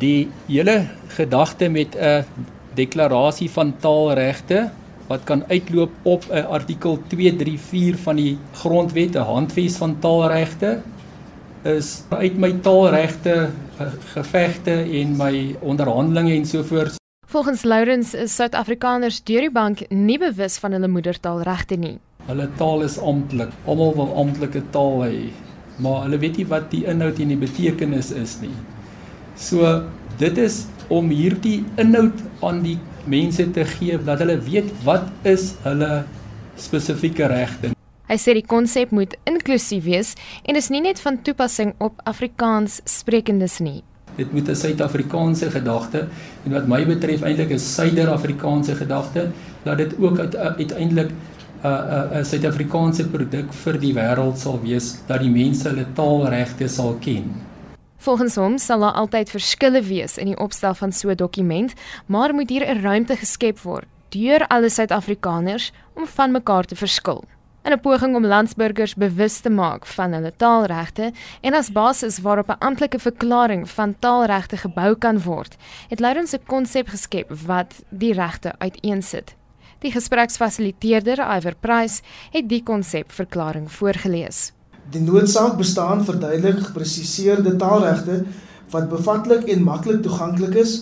Die hele gedagte met 'n deklarasie van taalregte wat kan uitloop op 'n artikel 234 van die grondwet, 'n handves van taalregte is uit my taalregte gevegte en my onderhandelinge en so voort. Volgens Lourens is Suid-Afrikaners deur die bank nie bewus van hulle moedertaalregte nie. Hulle taal is amptelik. Almal wil amptelike taal hê, maar hulle weet nie wat die inhoud en die betekenis is nie. So dit is om hierdie inhoud aan die mense te gee dat hulle weet wat is hulle spesifieke regte. Hy sê die konsep moet inklusief wees en is nie net van toepassing op Afrikaans sprekendes nie. Dit moet 'n Suid-Afrikaanse gedagte en wat my betref eintlik 'n Suider-Afrikaanse gedagte dat dit ook uiteindelik 'n 'n 'n Suid-Afrikaanse produk vir die wêreld sal wees dat die mense hulle taalregte sal ken. Volgens hom sal daar altyd verskille wees in die opstel van so 'n dokument, maar moet hier 'n ruimte geskep word deur alle Suid-Afrikaners om van mekaar te verskil in 'n poging om landsburgers bewus te maak van hulle taalregte en as basis waarop 'n amptelike verklaring van taalregte gebou kan word, het Lourens 'n konsep geskep wat die regte uiteensit. Die gespreksfasiliteerder, Iver Price, het die konsepverklaring voorgeles. Die noodsaak bestaan verduidelik gepresiseerde taalregte wat bevatlik en maklik toeganklik is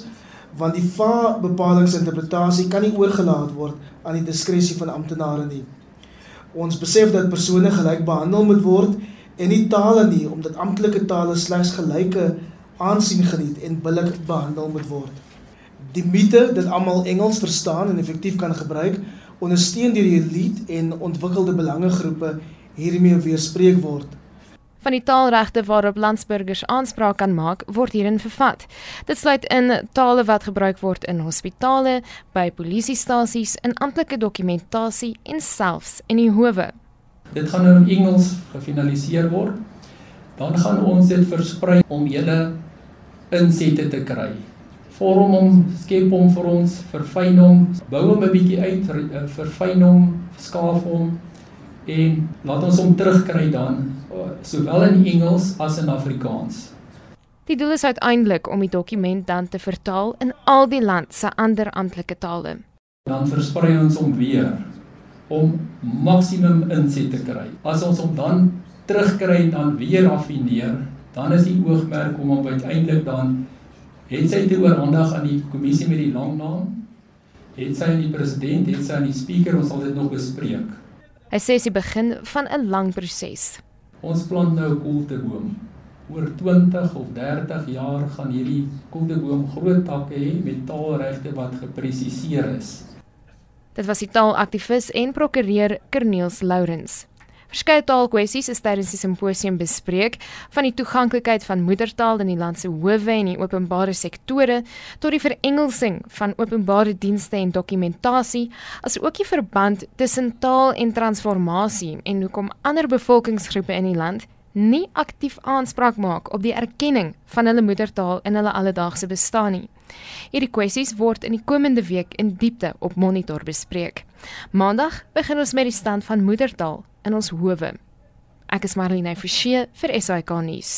want die va bepalingsinterpretasie kan nie oorgelaat word aan die diskresie van amptenare nie. Ons besef dat persone gelyk behandel moet word en nie tale nie omdat amptelike tale slegs gelyke aansien geniet en billik behandel moet word. Die mite dat almal Engels verstaan en effektief kan gebruik, ondersteun deur die elite en ontwikkelde belangegroepe hiermee weerspreek word van die taalregte waarop landsburgers aanspraak kan maak, word hierin vervat. Dit sluit in tale wat gebruik word in hospitale, by polisiestasies, in amptelike dokumentasie en selfs in die howe. Dit gaan nou in Engels gefinaliseer word. Dan gaan ons dit versprei om julle insette te kry. Vorm hom, skep hom vir ons, verfyn hom, bou hom 'n bietjie uit, verfyn hom, skaaf hom en laat ons hom terugkry dan sowel in Engels as in Afrikaans. Die doel is uiteindelik om die dokument dan te vertaal in al die land se ander amptelike tale. Dan versprei ons hom weer om maksimum inset te kry. As ons hom dan terugkry en dan weer affineer, dan is die oogmerk om hom uiteindelik dan het sy te oorhandig aan die kommissie met die lang naam. Het sy aan die president, het sy aan die speaker, ons sal dit nog bespreek. Hy sê sy begin van 'n lang proses. Ons plant nou 'n koelteboom. Oor 20 of 30 jaar gaan hierdie koelteboom groot takke hê met taalregte wat gepresiseer is. Dit was die taalaktivis en prokureur Corneels Lourens. Verskeie taalkwessies is tydens die simposium bespreek, van die toeganklikheid van moedertaal in die land se howe en die openbare sektore tot die verengelsing van openbare dienste en dokumentasie, asook die verband tussen taal en transformasie en hoekom ander bevolkingsgroepe in die land nie aktief aanspraak maak op die erkenning van hulle moedertaal in hulle alledaagse bestaan nie. Hierdie kwessies word in die komende week in diepte op monitor bespreek. Maandag begin ons met die stand van moedertaal in ons howe. Ek is Marlene Forsie vir SAK nuus.